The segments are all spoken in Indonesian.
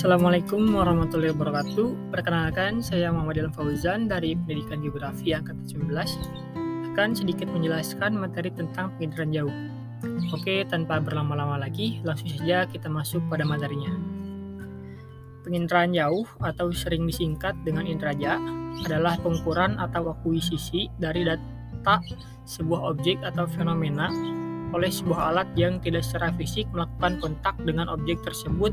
Assalamualaikum warahmatullahi wabarakatuh. Perkenalkan, saya Muhammad Ilham Fauzan dari Pendidikan Geografi Angkatan 19 akan sedikit menjelaskan materi tentang penginderaan jauh. Oke, tanpa berlama-lama lagi, langsung saja kita masuk pada materinya. Penginderaan jauh atau sering disingkat dengan indraja adalah pengukuran atau akuisisi dari data sebuah objek atau fenomena oleh sebuah alat yang tidak secara fisik melakukan kontak dengan objek tersebut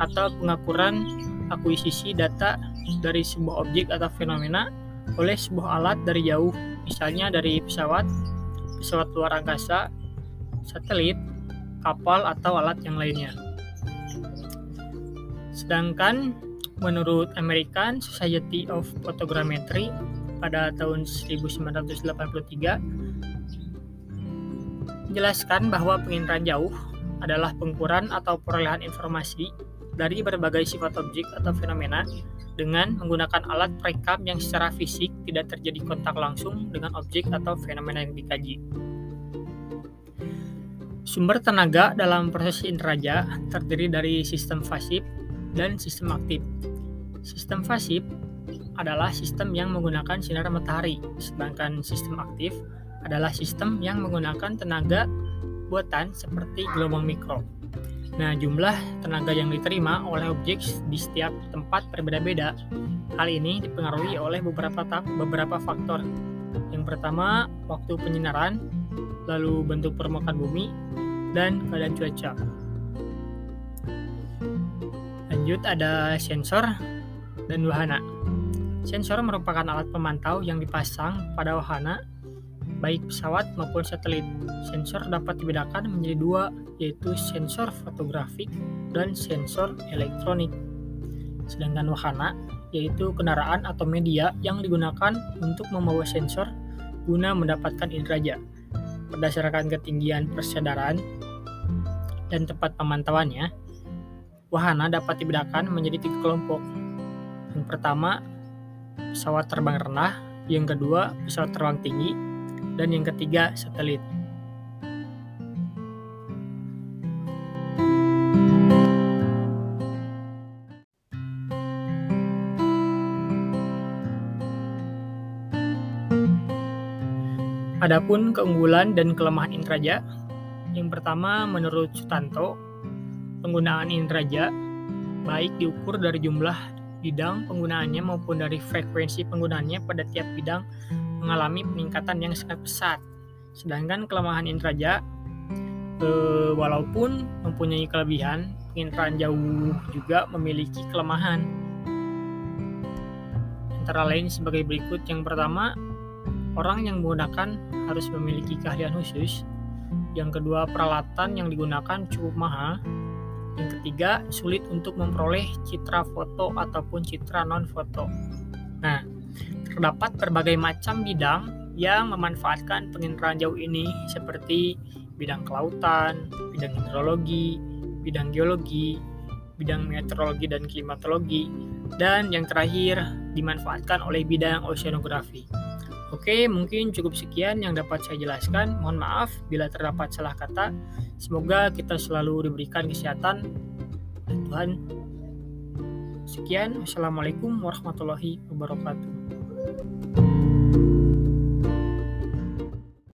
atau pengukuran akuisisi data dari sebuah objek atau fenomena oleh sebuah alat dari jauh, misalnya dari pesawat, pesawat luar angkasa, satelit, kapal, atau alat yang lainnya. Sedangkan menurut American Society of Photogrammetry pada tahun 1983 menjelaskan bahwa penginderaan jauh adalah pengukuran atau perolehan informasi dari berbagai sifat objek atau fenomena dengan menggunakan alat perekam yang secara fisik tidak terjadi kontak langsung dengan objek atau fenomena yang dikaji. Sumber tenaga dalam proses interaja terdiri dari sistem pasif dan sistem aktif. Sistem pasif adalah sistem yang menggunakan sinar matahari, sedangkan sistem aktif adalah sistem yang menggunakan tenaga buatan seperti gelombang mikro. Nah, jumlah tenaga yang diterima oleh objek di setiap tempat berbeda-beda. Hal ini dipengaruhi oleh beberapa beberapa faktor. Yang pertama, waktu penyinaran, lalu bentuk permukaan bumi, dan keadaan cuaca. Lanjut ada sensor dan wahana. Sensor merupakan alat pemantau yang dipasang pada wahana baik pesawat maupun satelit. Sensor dapat dibedakan menjadi dua, yaitu sensor fotografik dan sensor elektronik. Sedangkan wahana, yaitu kendaraan atau media yang digunakan untuk membawa sensor guna mendapatkan inderaja. Berdasarkan ketinggian persadaran dan tempat pemantauannya, wahana dapat dibedakan menjadi tiga kelompok. Yang pertama, pesawat terbang rendah, yang kedua, pesawat terbang tinggi, dan yang ketiga satelit. Adapun keunggulan dan kelemahan intraja, yang pertama menurut Sutanto, penggunaan intraja baik diukur dari jumlah bidang penggunaannya maupun dari frekuensi penggunaannya pada tiap bidang mengalami peningkatan yang sangat pesat. Sedangkan kelemahan intraja, eh, walaupun mempunyai kelebihan, penginderaan jauh juga memiliki kelemahan. Antara lain sebagai berikut. Yang pertama, orang yang menggunakan harus memiliki keahlian khusus. Yang kedua, peralatan yang digunakan cukup mahal. Yang ketiga, sulit untuk memperoleh citra foto ataupun citra non-foto. Nah, terdapat berbagai macam bidang yang memanfaatkan penginderaan jauh ini seperti bidang kelautan, bidang hidrologi, bidang geologi, bidang meteorologi dan klimatologi, dan yang terakhir dimanfaatkan oleh bidang oceanografi. Oke, mungkin cukup sekian yang dapat saya jelaskan. Mohon maaf bila terdapat salah kata. Semoga kita selalu diberikan kesehatan dan Tuhan. Sekian, wassalamualaikum warahmatullahi wabarakatuh.